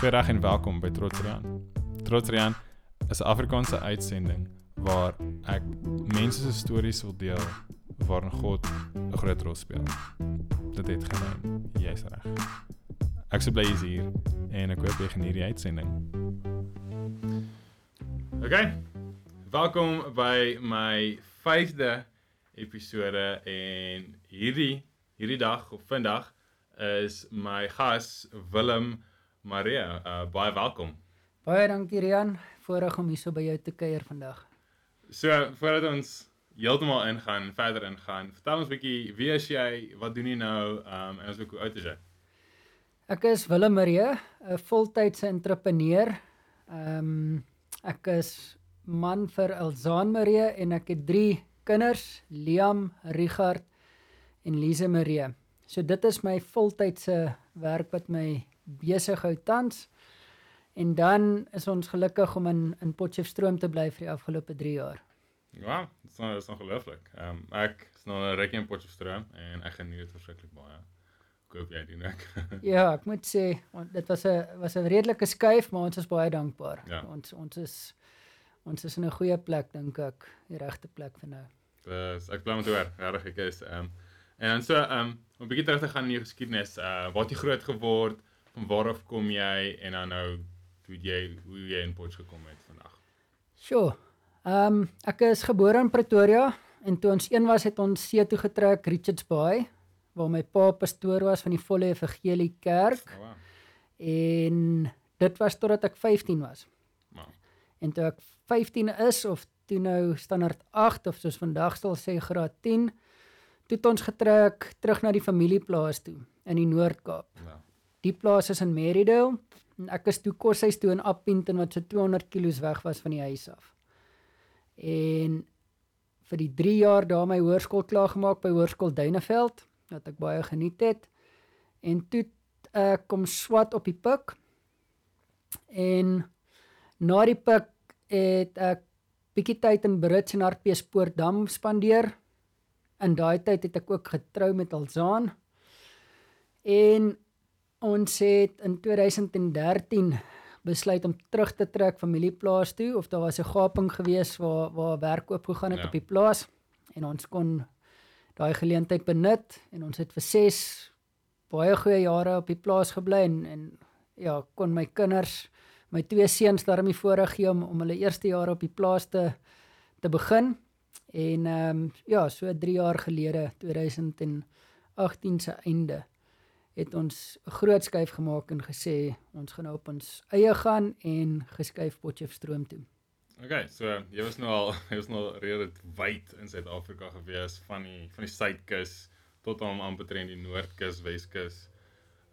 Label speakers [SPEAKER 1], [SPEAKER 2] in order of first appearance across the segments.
[SPEAKER 1] Goeiedag en welkom by Trotsrian. Trotsrian is 'n Afrikaanse uitsending waar ek mense se stories wil deel waarin God 'n groot rol speel. Dit het geneem. Jy's reg. Ek sou bly jy's hier en ek hoop jy geniet die uitsending. Okay. Welkom by my 5de episode en hierdie hierdie dag of vandag is my gas Willem Maria. Uh, baie welkom.
[SPEAKER 2] Baie dankie Rian, voorreg om hier so by jou te kuier vandag.
[SPEAKER 1] So, voordat ons heeltemal ingaan, verder ingaan, vertel ons 'n bietjie wie is jy, wat doen jy nou, um, en ons ook hoe oud is jy?
[SPEAKER 2] Ek is Willem Marie, 'n voltydse entrepreneur. Ehm um, ek is man vir Elzaan Marie en ek het 3 kinders, Liam, Richard en Lise Marie. So dit is my voltydse werk wat my besig hou tans. En dan is ons gelukkig om in in Potchefstroom te bly vir die afgelope 3 jaar.
[SPEAKER 1] Ja, dit is nou is ongelooflik. Ehm um, ek is nou 'n rukkie in Potchefstroom en ek geniet dit verskriklik baie. Ek hoop jy doen ook.
[SPEAKER 2] ja, ek moet sê dit was 'n was 'n redelike skuif, maar ons is baie dankbaar.
[SPEAKER 1] Ja.
[SPEAKER 2] Ons ons is ons is in 'n goeie plek dink ek, die regte plek vir nou.
[SPEAKER 1] Dis ek bly te hoor, regtig ek is ehm um, en dan so ehm um, om 'n bietjie terug te gaan in jou geskiedenis, uh waar het jy groot geword? Van waar af kom jy en dan nou hoe jy hoe jy in Potch gekom het vandag?
[SPEAKER 2] Sjoe. Ehm um, ek is gebore in Pretoria en toe ons een was het ons see toe getrek Richards Bay waar my pa pastoor was van die Volle Evangelie Kerk.
[SPEAKER 1] Oh, wow.
[SPEAKER 2] En dit was totdat ek 15 was.
[SPEAKER 1] Wow.
[SPEAKER 2] En toe ek 15 is of toe nou standaard 8 of soos vandag sal sê graad 10, toe het ons getrek terug na die familieplaas toe in die Noord-Kaap.
[SPEAKER 1] Ja.
[SPEAKER 2] Die plaas is in Merridale en ek is toe koshuis toe in Appington wat so 200 km weg was van die huis af. En vir die 3 jaar daar my hoërskool klaar gemaak by Hoërskool Duineveld wat ek baie geniet het. En toe ek uh, kom swat op die pik. En na die pik het ek bietjie tyd in Brits en Hartbeespoortdam spandeer. In daai tyd het ek ook getrou met Alzaan. En ons het in 2013 besluit om terug te trek familieplaas toe of daar was 'n gaping gewees waar waar werk oopgegaan het
[SPEAKER 1] Ja.
[SPEAKER 2] op die plaas en ons kon daai geleentheid benut en ons het vir 6 baie goeie jare op die plaas gebly en, en ja, kon my kinders, my twee seuns daarmee voorreg gee om om hulle eerste jare op die plaas te te begin. En ehm um, ja, so 3 jaar gelede, 2018 se einde, het ons 'n groot skuif gemaak en gesê ons gaan nou op ons eie gaan en geskuif Potchefstroom toe.
[SPEAKER 1] Okay, so jy was nou al jy was nou redelik wyd in Suid-Afrika gewees van die van die suidkus tot aan amper in die noordkus, weskus.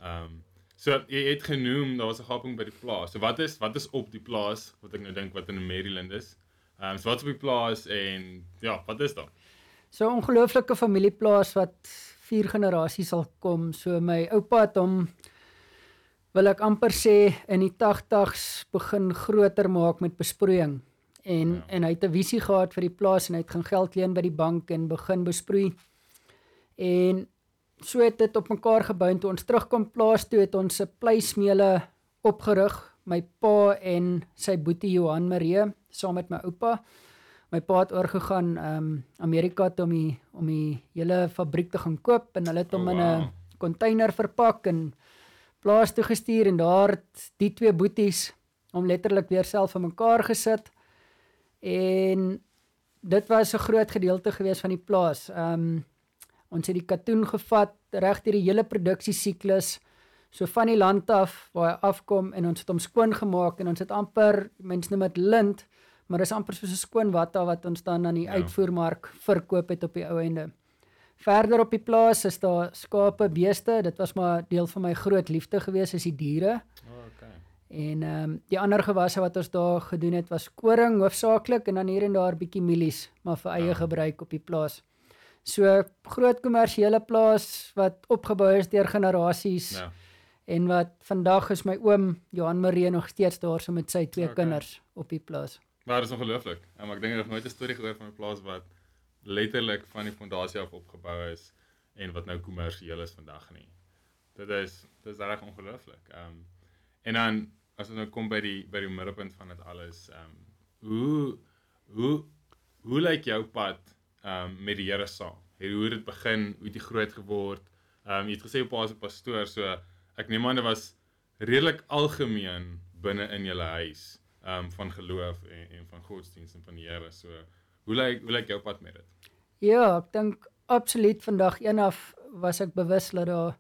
[SPEAKER 1] Ehm um, so jy het genoem daar was 'n gaping by die plaas. So wat is wat is op die plaas wat ek nou dink wat in Maryland is? Ehm um, so wat is op die plaas en ja, wat is daar?
[SPEAKER 2] So 'n ongelooflike familieplaas wat vier generasies sal kom. So my oupa het hom wil ek amper sê in die 80's begin groter maak met besproeiing. En
[SPEAKER 1] Ja.
[SPEAKER 2] en hy het 'n visie gehad vir die plaas en hy het gaan geld leen by die bank en begin besproei. En so het dit op mekaar gebou en toe ons terugkom plaas toe het ons 'n pleismeele opgerig, my pa en sy boetie Johan Marie saam met my oupa. My pa het oorgegaan ehm um, Amerika toe om die om die hele fabriek te gaan koop en hulle het hom
[SPEAKER 1] Oh,
[SPEAKER 2] in
[SPEAKER 1] wow.
[SPEAKER 2] 'n container verpak en plaas toe gestuur en daar het die twee boeties hom letterlik weer self in mekaar gesit. En dit was 'n groot gedeelte gewees van die plaas. Ehm um, ons het die katoen gevat reg deur die hele produksiesiklus so van die land af waar hy afkom en ons het hom skoon gemaak en ons het amper mense noem dit lint maar dis amper soos 'n skoon watta wat ons dan aan die
[SPEAKER 1] Ja.
[SPEAKER 2] uitvoermark verkoop het op die ou ende. Verder op die plaas is daar skape, beeste, dit was maar deel van my groot liefde gewees is die diere.
[SPEAKER 1] Oh, okay.
[SPEAKER 2] En ehm um, die ander gewasse wat ons daar gedoen het was koring hoofsaaklik en dan hier en daar bietjie mielies, maar vir eie
[SPEAKER 1] Ja.
[SPEAKER 2] gebruik op die plaas. So groot kommersiële plaas wat opgebou is deur generasies
[SPEAKER 1] Ja.
[SPEAKER 2] en wat vandag is my oom Johan Marie nog steeds daar so met sy twee
[SPEAKER 1] okay.
[SPEAKER 2] kinders op die plaas.
[SPEAKER 1] Maar dit is ongelooflik. Um, ek dink ek het nooit 'n storie gehoor van 'n plaas wat letterlik van die fondasie af opgebou is en wat nou kommersieel is vandag nie. Dit is dit is reg ongelooflik. Ehm um, En dan as ons nou kom by die by die middelpunt van dit alles, ehm um, hoe hoe hoe lyk jou pad ehm um, met die Here saam? Hoe het dit begin? Hoe het jy groot geword? Ehm um, jy het gesê jou pa is 'n pastoor, so ek neem aan dit was redelik algemeen binne in julle huis ehm um, van geloof en en van godsdienst en van die Here. So hoe lyk hoe lyk jou pad met dit?
[SPEAKER 2] Ja, ek dink absoluut vandag een af was ek bewus dat daar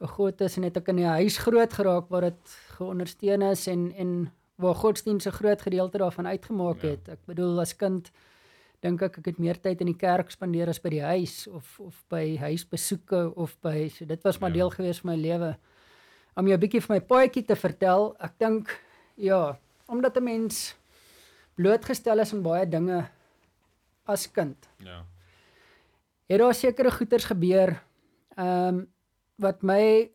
[SPEAKER 2] 'n God is en het ek in 'n huis groot geraak waar dit geondersteun is en en waar godsdienst 'n groot gedeelte daarvan uitgemaak ja. het. Ek bedoel as kind dink ek ek het meer tyd in die kerk spandeer as by die huis of of by huisbesoeke of by so dit was maar ja. deel gewees van my lewe. Om jou 'n bietjie van my paadjie te vertel, ek dink ja, omdat 'n mens blootgestel is aan baie dinge as kind.
[SPEAKER 1] Ja.
[SPEAKER 2] Het daar sekere goeters gebeur ehm um, wat my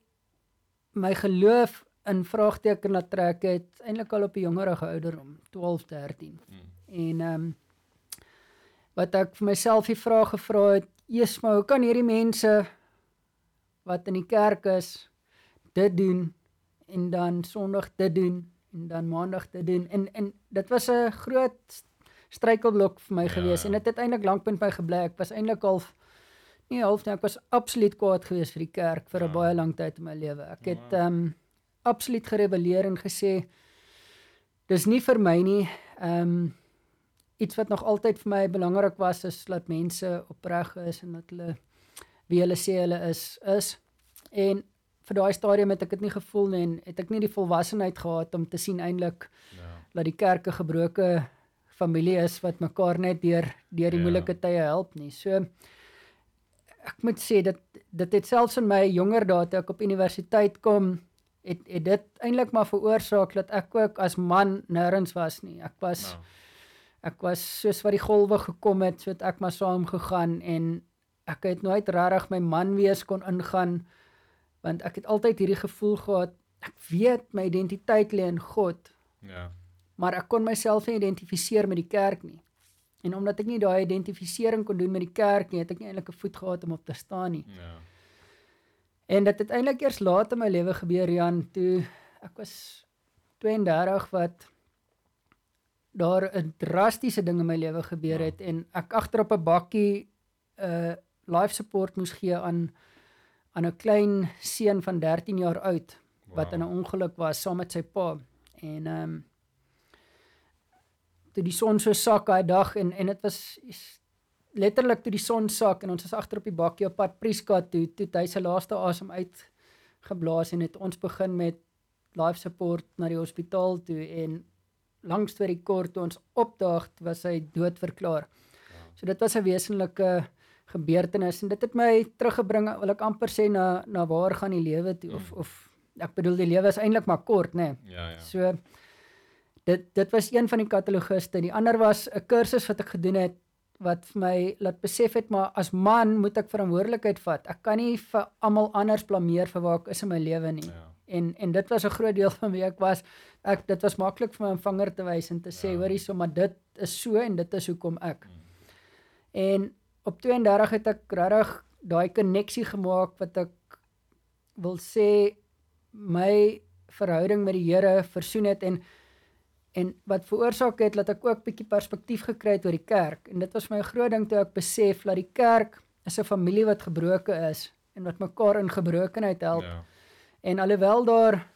[SPEAKER 2] my geloof in vraagteken laat trek het eintlik al op 'n jongerige ouderdom 12 13 hmm. en ehm um, wat ek vir myself die vraag gevra het eers maar hoe kan hierdie mense wat in die kerk is dit doen en dan sonderdag dit doen en dan maandag dit doen en en dit was 'n groot struikelblok vir my ja. gewees en dit het eintlik lank met my gebly ek was eintlik al nie half nie ek was absoluut kwaad geweest vir die kerk vir 'n ja. baie lang tyd in my lewe ek het ehm um, absoluut gerebelleer en gesê dis nie vir my nie. Ehm um, iets wat nog altyd vir my belangrik was is dat mense opreg is en dat hulle wie hulle sê hulle is is. En vir daai stadium het ek dit nie gevoel nie en het ek nie die volwassenheid gehad om te sien eintlik ja. dat die kerk 'n gebroke familie is wat mekaar net deur deur die ja. moeilike tye help nie. So ek moet sê dat dit het selfs in my jonger dae toe ek op universiteit kom het het dit eintlik maar veroorsaak dat ek ook as man nêrens was nie. Ek was no. ek was soos wat die golwe gekom het, so het ek maar saam gegaan en ek het nooit regtig my man wees kon ingaan want ek het altyd hierdie gevoel gehad ek weet my identiteit lê in God.
[SPEAKER 1] Ja.
[SPEAKER 2] Maar ek kon myself nie identifiseer met die kerk nie. En omdat ek nie daai identifisering kon doen met die kerk nie, het ek nie eintlik 'n voet gehad om op te staan nie.
[SPEAKER 1] Ja.
[SPEAKER 2] En dit het eintlik eers laat in my lewe gebeur Jan, toe ek was 32 wat daar 'n drastiese ding in my lewe gebeur het ja. en ek agter op 'n bakkie 'n uh, life support moes gee aan aan 'n klein seun van 13 jaar oud wat wow. in 'n ongeluk was saam met sy pa. En ehm um, toe die son so sak daai dag en en dit was letterlik toe die son sak en ons was agter op die bakkie op pad Prieska toe, toe hy sy laaste asem uit geblaas en het ons begin met life support na die hospitaal toe en langs toe die kort toe ons opdaag was hy dood verklaar. So dit was 'n wesenlike gebeurtenis en dit het my teruggebring wil ek amper sê na na waar gaan die lewe toe of mm. of ek bedoel die lewe is eintlik maar kort nê.
[SPEAKER 1] Nee. Ja ja.
[SPEAKER 2] So dit dit was een van die katalogiste. Die ander was 'n kursus wat ek gedoen het wat vir my laat besef het maar as man moet ek verantwoordelikheid vat. Ek kan nie vir almal anders blameer vir waar ek is in my lewe nie. Ja. En en dit was 'n groot deel van wie ek was. Ek dit was maklik vir my om vinger te wys en te sê ja. hoor hierso maar dit is so en dit is hoekom ek. Hmm. En op 32 het ek regtig daai koneksie gemaak wat ek wil sê my verhouding met die Here versoen het en en wat veroorsaak het dat ek ook bietjie perspektief gekry het oor die kerk en dit was my groot ding toe ek besef dat die kerk is 'n familie wat gebroke is en wat mekaar in gebrokenheid help. Ja. En alhoewel daar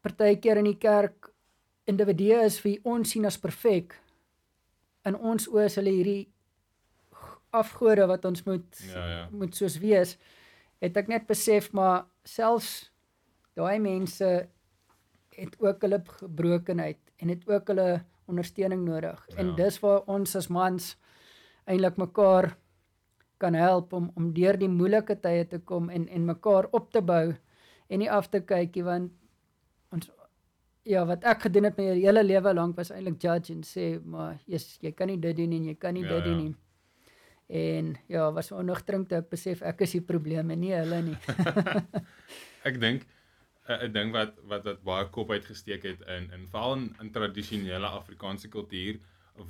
[SPEAKER 2] partykeer in die kerk individue is wie ons sien as perfek in ons oë is hulle hierdie afgode wat ons moet
[SPEAKER 1] ja, ja.
[SPEAKER 2] moet soos wees het ek net besef maar selfs daai mense het ook hulle gebrokenheid en het ook hulle ondersteuning nodig. Ja. En dis waar ons as mans eintlik mekaar kan help om om deur die moeilike tye te kom en en mekaar op te bou en nie af te kykie want ons ja wat ek gedoen het my hele lewe lank was eintlik judge en sê maar jy's jy kan nie dit doen en jy kan nie ja, dit doen ja. En ja, was onnugtrink toe ek besef ek is die probleem en nie hulle nie.
[SPEAKER 1] ek dink 'n ding wat wat wat baie kop uitgesteek het in in veral in, in tradisionele Afrikaanse kultuur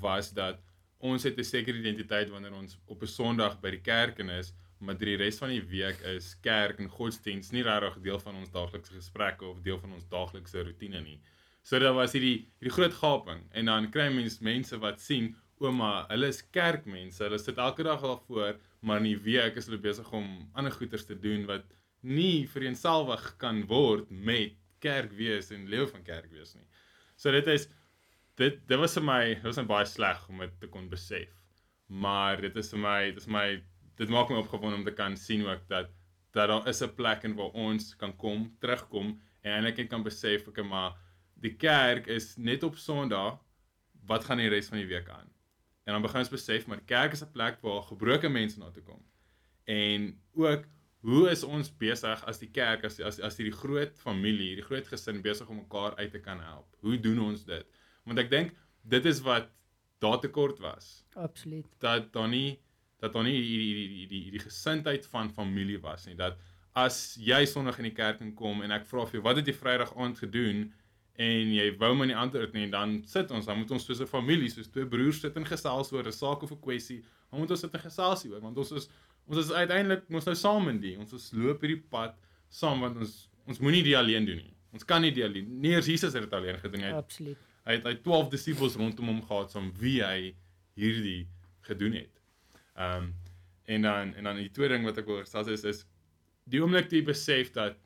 [SPEAKER 1] was dat ons het 'n sekere identiteit wanneer ons op 'n Sondag by die kerk is, maar die res van die week is kerk en godsdiens nie regtig deel van ons daaglikse gesprekke of deel van ons daaglikse rotine nie. So daar was hierdie hierdie groot gaping en dan kry mens mense wat sien ouma, hulle is kerkmense. Hulle sit elke dag daarvoor, maar in die week is hulle besig om ander goeders te doen wat nie vereensalwig kan word met kerk wees en lewe van kerk wees nie. So dit is dit dit was vir my, dit was net baie sleg om dit te kon besef. Maar dit is vir my, dit is my dit maak my opgewonde om te kan sien ook dat dat daar is 'n plek in waar ons kan kom, terugkom en eintlik kan besef ek maar die kerk is net op Sondag wat gaan die res van die week aan. En dan begin ons besef maar die kerk is 'n plek waar gebroke mense na toe kom. En ook hoe is ons besig as die kerk as as as hierdie groot familie, hierdie groot gesin besig om mekaar uit te kan help? Hoe doen ons dit? Want ek dink dit is wat daar tekort was.
[SPEAKER 2] Absoluut.
[SPEAKER 1] Dat daar nie dat daar nie hierdie hierdie die, die gesindheid van familie was nie. Dat as jy Sondag in die kerk kom en ek vra vir jou, wat het jy Vrydag aand gedoen? En jy wou my nie antwoord nie, dan sit ons, dan moet ons soos 'n familie, soos twee broers sit en gesels oor 'n saak of 'n kwessie. Dan moet ons sit en gesels hieroor want ons is ons is uiteindelik ons nou saam in die. Ons is loop hierdie pad saam want ons ons moenie dit alleen doen nie. Ons kan nie dit alleen. Nie eers Jesus het dit alleen gedoen nie.
[SPEAKER 2] Absoluut.
[SPEAKER 1] Hy het hy 12 disippels rondom hom gehad saam wie hy hierdie gedoen het. Ehm um, en dan en dan die tweede ding wat ek wil gesê is is die oomblik jy besef dat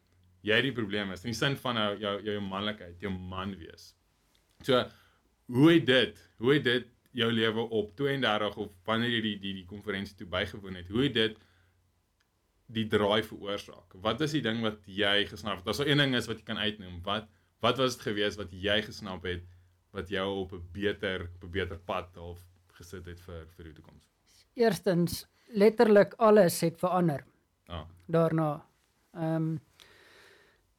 [SPEAKER 1] jy die probleem is in die sin van jou jou jou manlikheid, jou man wees. So hoe het dit, hoe het dit jou lewe op 32 of wanneer jy die die die konferensie toe bygewoon het. Hoe het dit die draai veroorsaak? Wat is die ding wat jy gesnap het? Daar's so 'n ding is wat jy kan uitnoem. Wat wat was dit gewees wat jy gesnap het wat jou op 'n beter op 'n beter pad of gesit het vir vir die toekoms?
[SPEAKER 2] Eerstens letterlik alles het verander.
[SPEAKER 1] Ja. Ah.
[SPEAKER 2] Daarna. Ehm um,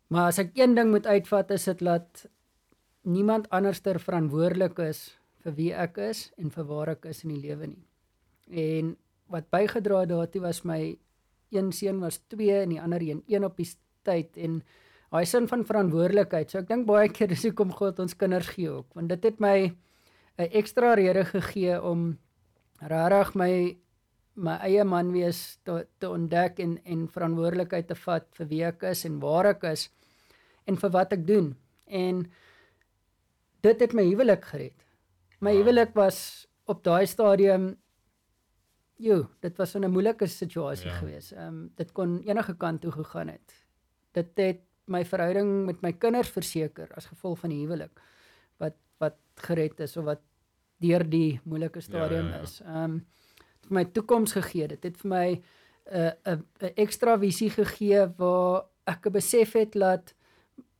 [SPEAKER 2] maar as ek een ding moet uitvat is dit dat niemand anderster verantwoordelik is vir wie ek is en vir waar ek is in die lewe nie. En wat bygedra het daartoe was my een seun was 2 en die ander een 1 op die tyd en daai sin van verantwoordelikheid. So ek dink baie keer dis hoekom God ons kinders gee ook, want dit het my 'n ekstra rede gegee om regtig my my eie man wees te, te ontdek en en verantwoordelikheid te vat vir wie ek is en waar ek is en vir wat ek doen. En dit het my huwelik gered. My huwelik was op daai stadium jo, dit was 'n moeilike situasie ja. geweest. Ehm um, dit kon enige kant toe gegaan het. Dit het my verhouding met my kinders verseker as gevolg van die huwelik wat wat gered is of wat deur die moeilike stadium ja, ja, ja. is. Ehm um, vir my toekoms gegee. Dit het vir my 'n uh, 'n 'n ekstra visie gegee waar ek besef het dat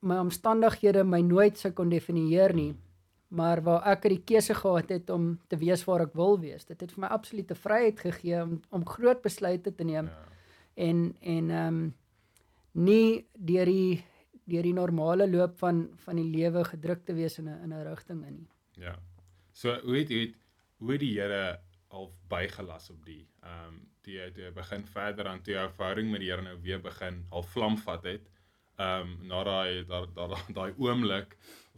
[SPEAKER 2] my omstandighede my nooit sou kon definieer nie. Maar waar ek het die keuse gehad het om te wees waar ek wil wees. Dit het vir my absolute vryheid gegee om om groot besluite te neem. Ja. En en ehm um, nie deur die deur die normale loop van van die lewe gedruk te wees in 'n in 'n rigting in nie.
[SPEAKER 1] Ja. So hoe het jy hoe het die Here al bygelas op die ehm um, die die begin verder aan toe jou verhouding met die Here nou weer begin al vlam vat het. Ehm um, na daai daai daai oomblik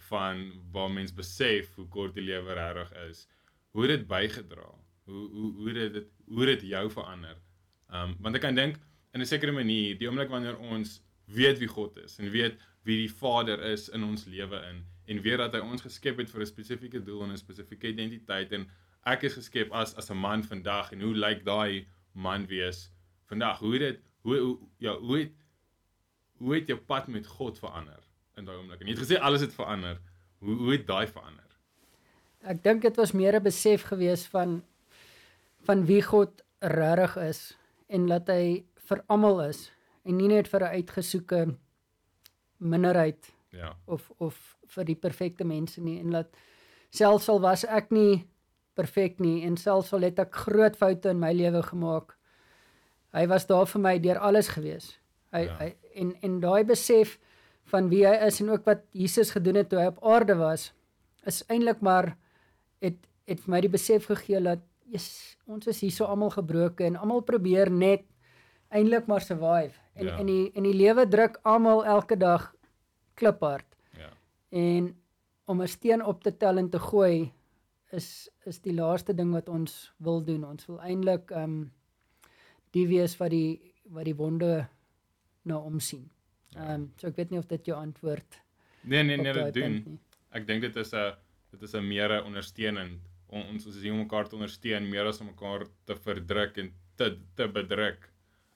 [SPEAKER 1] van waar mens besef hoe kort die lewe regtig is. Hoe dit bygedra. Hoe hoe hoe dit hoe dit jou verander. Um want ek kan dink in 'n sekere manier die oomblik wanneer ons weet wie God is en weet wie die Vader is in ons lewe in en weet dat hy ons geskep het vir 'n spesifieke doel en 'n spesifieke identiteit en ek is geskep as as 'n man vandag en hoe lyk daai man wees vandag? Hoe dit hoe, hoe ja, hoe het hoe het jou pad met God verander? in daai oomblik. En jy het gesê alles het verander. Hoe hoe het daai verander?
[SPEAKER 2] Ek dink dit was meer 'n besef gewees van van wie God regtig is en dat hy vir almal is en nie net vir 'n uitgesoeke minderheid
[SPEAKER 1] ja
[SPEAKER 2] of of vir die perfekte mense nie en dat selfs al was ek nie perfek nie en selfs al het ek groot foute in my lewe gemaak hy was daar vir my deur alles gewees hy, ja. hy en en daai besef van wie hy is en ook wat Jesus gedoen het toe hy op aarde was is eintlik maar het het vir my die besef gegee dat yes, ons is hier so almal gebroken en almal probeer net eintlik maar survive en ja. in die in die lewe druk almal elke dag kliphard.
[SPEAKER 1] Ja.
[SPEAKER 2] En om 'n steen op te tel en te gooi is is die laaste ding wat ons wil doen. Ons wil eintlik ehm um, die wees wat die wat die wonde na omsien. Ehm um, so ek weet nie of dit jou antwoord
[SPEAKER 1] Nee nee nee, dit doen. Ek dink dit is 'n dit is 'n meer 'n ondersteuning. On, ons ons is hier om mekaar te ondersteun meer as om mekaar te verdruk en te te bedruk.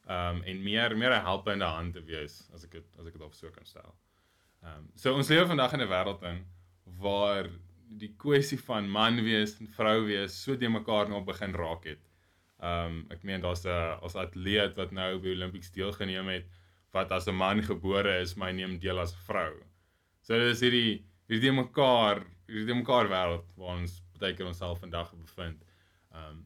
[SPEAKER 1] Um en meer meer 'n helpende hand te wees as ek dit as ek dit op so kan stel. Um so ons lewe vandag in 'n wêreld in waar die kwessie van man wees en vrou wees so te mekaar nou begin raak het. Um ek meen daar's 'n as atleet wat nou by Olympics deelgeneem het wat as 'n man gebore is, hy neem deel as vrou. So dit is hierdie hierdie mekaar, hierdie mekaar wêreld waar ons baie keer onsself vandag bevind. Um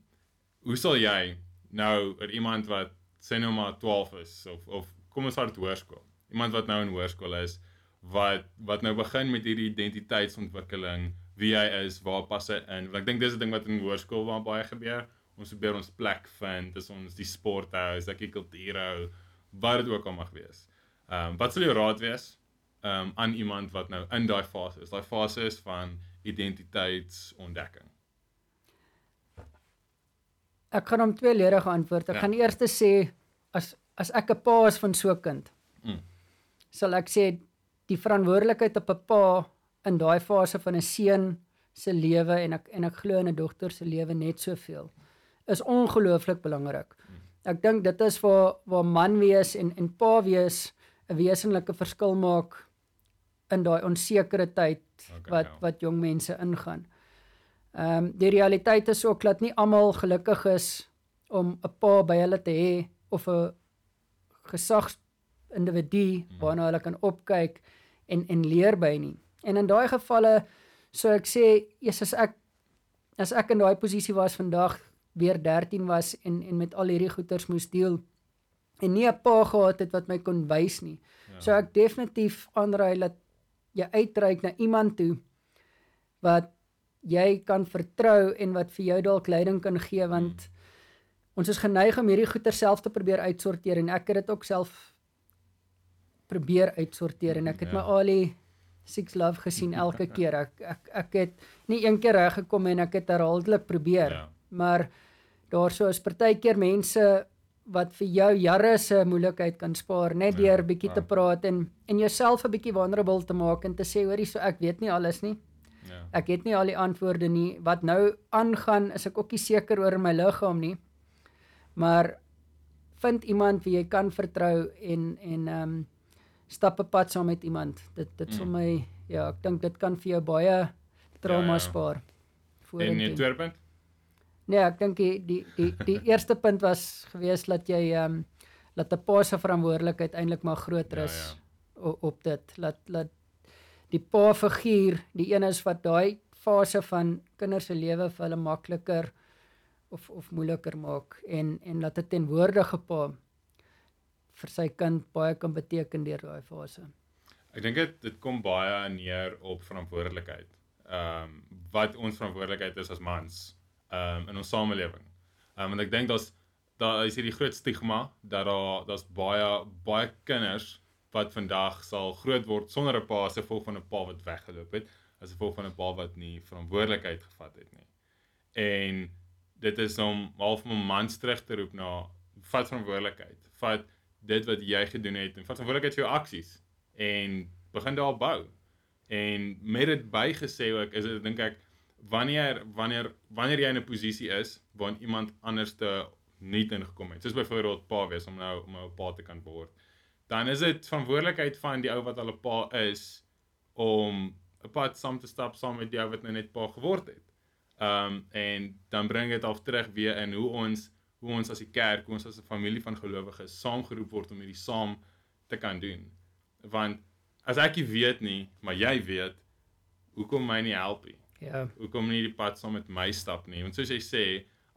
[SPEAKER 1] hoe sal jy nou er iemand wat sê nou maar 12 is of of kom ons vat hoërskool. Iemand wat nou in hoërskool is wat wat nou begin met hierdie identiteitsontwikkeling, wie hy is, waar pas hy in? Want ek dink dis 'n ding wat in hoërskool baie gebeur. Ons probeer ons plek vind, dis ons die sporthou, dis die kultuurhou, wat dit ook al mag wees. Ehm um, wat sal jou raad wees ehm um, aan iemand wat nou in daai fase is? Daai fase is van identiteitsontdekking.
[SPEAKER 2] Ek gaan hom tweeledig antwoord. Ek
[SPEAKER 1] Ja.
[SPEAKER 2] gaan eers sê as as ek 'n pa is van so 'n kind,
[SPEAKER 1] Mm.
[SPEAKER 2] sal ek sê die verantwoordelikheid op 'n pa in daai fase van 'n seun se lewe en ek en ek glo in 'n dogter se lewe net soveel is ongelooflik belangrik. Ek dink dit is waar waar man wees en en pa wees 'n wesenlike verskil maak in daai onsekere tyd
[SPEAKER 1] Okay,
[SPEAKER 2] wat
[SPEAKER 1] ja.
[SPEAKER 2] wat jong mense ingaan. Ehm um, die realiteit is ook dat nie almal gelukkig is om 'n pa by hulle te hê of 'n gesagsindividu waarna hulle kan opkyk en en leer by nie. En in daai gevalle sou ek sê, eers as ek as ek in daai posisie was vandag weer 13 was en en met al hierdie goeters moes deel en nie 'n pa gehad het wat my kon wys nie. Ja. So ek definitief aanraai dat jy uitreik na iemand toe wat jy kan vertrou en wat vir jou dalk leiding kan gee want hmm. ons is geneig om hierdie goeie self te probeer uitsorteer en ek het dit ook self probeer uitsorteer en ek het
[SPEAKER 1] Ja.
[SPEAKER 2] my Ali Six Love gesien elke keer ek ek ek het nie een keer reg gekom en ek het herhaaldelik probeer
[SPEAKER 1] Ja.
[SPEAKER 2] maar daarso is partykeer mense wat vir jou jare se moeilikheid kan spaar net
[SPEAKER 1] Ja,
[SPEAKER 2] deur bietjie te
[SPEAKER 1] ja.
[SPEAKER 2] praat en en jouself 'n bietjie vulnerable te maak en te sê hoorie so ek weet nie alles nie.
[SPEAKER 1] Ja.
[SPEAKER 2] Ek het nie al die antwoorde nie. Wat nou aangaan is ek ook nie seker oor my liggaam nie. Maar vind iemand wie jy kan vertrou en en ehm um, stap 'n pad saam met iemand. Dit dit sal
[SPEAKER 1] Mm.
[SPEAKER 2] my ja, ek dink dit kan vir jou baie trauma
[SPEAKER 1] Ja, ja.
[SPEAKER 2] spaar.
[SPEAKER 1] En
[SPEAKER 2] vorentoe.
[SPEAKER 1] die tweede punt?
[SPEAKER 2] Nee, ek dink die die die die eerste punt was gewees dat jy ehm um, laat 'n pa se verantwoordelikheid eintlik maar groter
[SPEAKER 1] Ja,
[SPEAKER 2] is
[SPEAKER 1] ja.
[SPEAKER 2] o- op dit. Laat laat die pa figuur, die een is wat daai fase van kinders se lewe vir hulle makliker of of moeiliker maak en en laat 'n tenwoordige pa vir sy kind baie kan beteken deur daai fase.
[SPEAKER 1] Ek dink dit dit kom baie neer op verantwoordelikheid. Ehm um, wat ons verantwoordelikheid is as mans um, in ons samelewing. Um, want ek dink daar's daar is hierdie groot stigma dat daar daar's baie baie kinders wat vandag sal groot word sonder 'n pa as gevolg van 'n pa wat weggeloop het, as gevolg van 'n pa wat nie verantwoordelikheid gevat het nie. En dit is om half om 'n mans terug te roep na vat verantwoordelikheid. Vat dit wat jy gedoen het en vat verantwoordelikheid vir jou aksies en begin daar bou. En met dit bygesê ook is dit dink ek wanneer wanneer wanneer jy in 'n posisie is waar iemand anders te nie ingekom het. Soos byvoorbeeld pa wees om nou om 'n pa te kan word. Dan is dit verantwoordelikheid van die ou wat al 'n pa is om 'n pad saam te stap saam met die ou wat nou net pa geword het. Um en dan bring dit af terug weer in hoe ons hoe ons as die kerk, hoe ons as 'n familie van gelowiges saamgeroep word om hierdie saam te kan doen. Want as ek nie weet nie, maar jy weet, hoekom my nie help nie?
[SPEAKER 2] Ja.
[SPEAKER 1] Hoekom nie die pad saam met my stap nie? Want soos jy sê,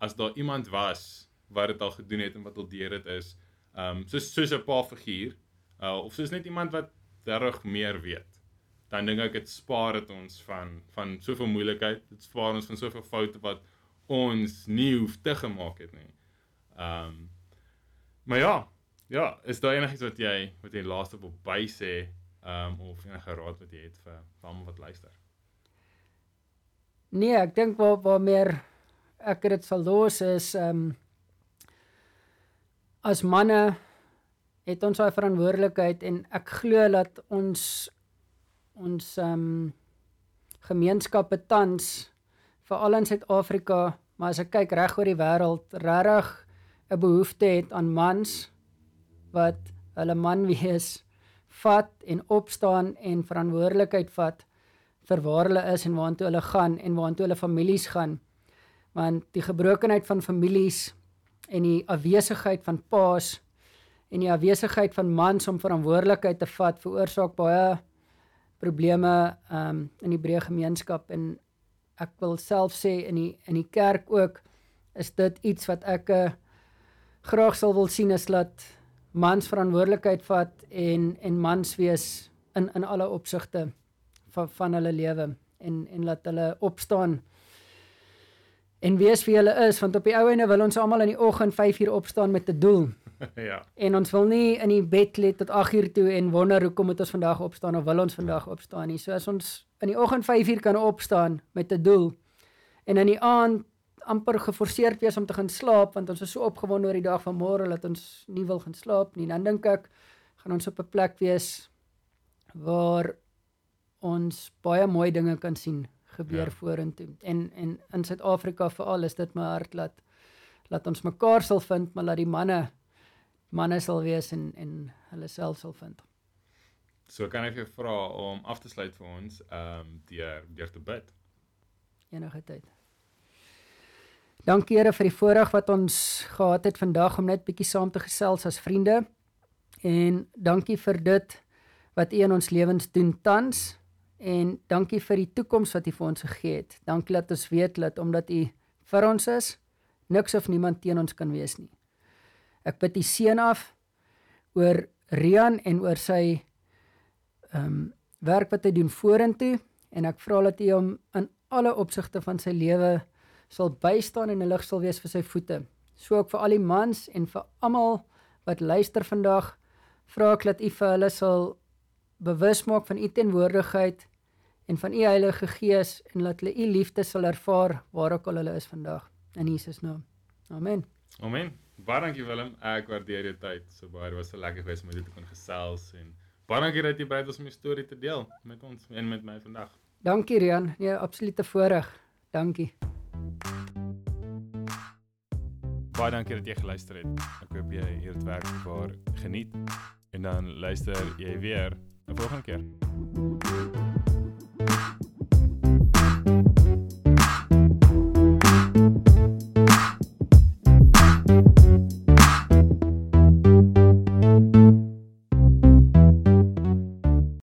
[SPEAKER 1] as daar iemand was wat dit al gedoen het en wat al deur dit is, um soos soos 'n pa figuur, uh, of soos net iemand wat reg meer weet, dan dink ek dit spaar dit ons van van soveel moeilikheid, dit spaar ons van soveel foute wat ons nie hoef te gemaak het nie. Um maar ja, ja, is daar enigiets wat jy wat jy laaste wil by sê, um of enige raad wat jy het vir vir almal wat luister?
[SPEAKER 2] Nee, ek dink waar waar meer ek dit sal los is ehm um, as manne het ons daai verantwoordelikheid en ek glo dat ons ons ehm um, gemeenskappe tans veral in Suid-Afrika, maar as ek kyk reg oor die wêreld, regtig 'n behoefte het aan mans wat hulle man wees vat en opstaan en verantwoordelikheid vat vir waar hulle is en waartoe hulle gaan en waartoe hulle families gaan. Want die gebrokenheid van families en die afwesigheid van paas en die afwesigheid van mans om verantwoordelikheid te vat veroorsaak baie probleme um in die breë gemeenskap en ek wil self sê in die in die kerk ook is dit iets wat ek uh, graag sal wil sien is dat mans verantwoordelikheid vat en en mans wees in in alle opsigte van van hulle lewe en en laat hulle opstaan en wees wie hulle is want op die ou ene wil ons almal in die oggend 5 uur opstaan met 'n doel.
[SPEAKER 1] ja.
[SPEAKER 2] En ons wil nie in die bed lê tot 8 uur toe en wonder hoekom moet ons vandag opstaan of wil ons vandag opstaan nie. So as ons in die oggend 5 uur kan opstaan met 'n doel en in die aand amper geforseerd wees om te gaan slaap want ons is so opgewonde oor die dag van môre dat ons nie wil gaan slaap nie. Dan dink ek gaan ons op 'n plek wees waar ons baie mooi dinge kan sien gebeur ja. vorentoe. En en in Suid-Afrika veral is dit my hart laat laat ons mekaar sal vind, maar laat die manne manne sal wees en en hulle self sal vind.
[SPEAKER 1] So kan ek vir vra om af te sluit vir ons ehm um, deur deur te bid.
[SPEAKER 2] Enige tyd. Dankie Here vir die voorreg wat ons gehad het vandag om net bietjie saam te gesels as vriende. En dankie vir dit wat U in ons lewens doen tans en dankie vir die toekoms wat U vir ons gegee het. Dankie dat ons weet dat omdat U vir ons is, niks of niemand teen ons kan wees nie. Ek bid U seën af oor Rian en oor sy ehm um, werk wat hy doen vorentoe en ek vra dat U hom in alle opsigte van sy lewe sal bystaan en 'n lig sal wees vir sy voete. So ook vir al die mans en vir almal wat luister vandag, vra ek dat U vir hulle sal bewus maak van U teenwoordigheid en van U Heilige Gees en laat hulle U liefde sal ervaar waar ook al hulle is vandag in Jesus naam. Amen.
[SPEAKER 1] Amen. Baie dankie Willem. Ek waardeer jou tyd. So baie dit was so lekker geweest om met jou te kon gesels en baie dankie dat jy bereid was om jou storie te deel met ons en met my vandag.
[SPEAKER 2] Dankie Rian. Nee, absolute voorreg. Dankie.
[SPEAKER 1] Baie dankie dat jy geluister het. Ek hoop jy het dit werklik geniet en dan luister jy weer 'n volgende keer.